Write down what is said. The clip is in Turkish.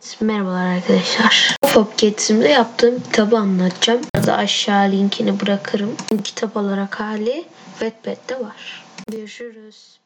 Evet, merhabalar arkadaşlar. Pop Kids'imde yaptığım kitabı anlatacağım. Burada aşağı linkini bırakırım. Kitap olarak hali Wattpad'de var. Görüşürüz.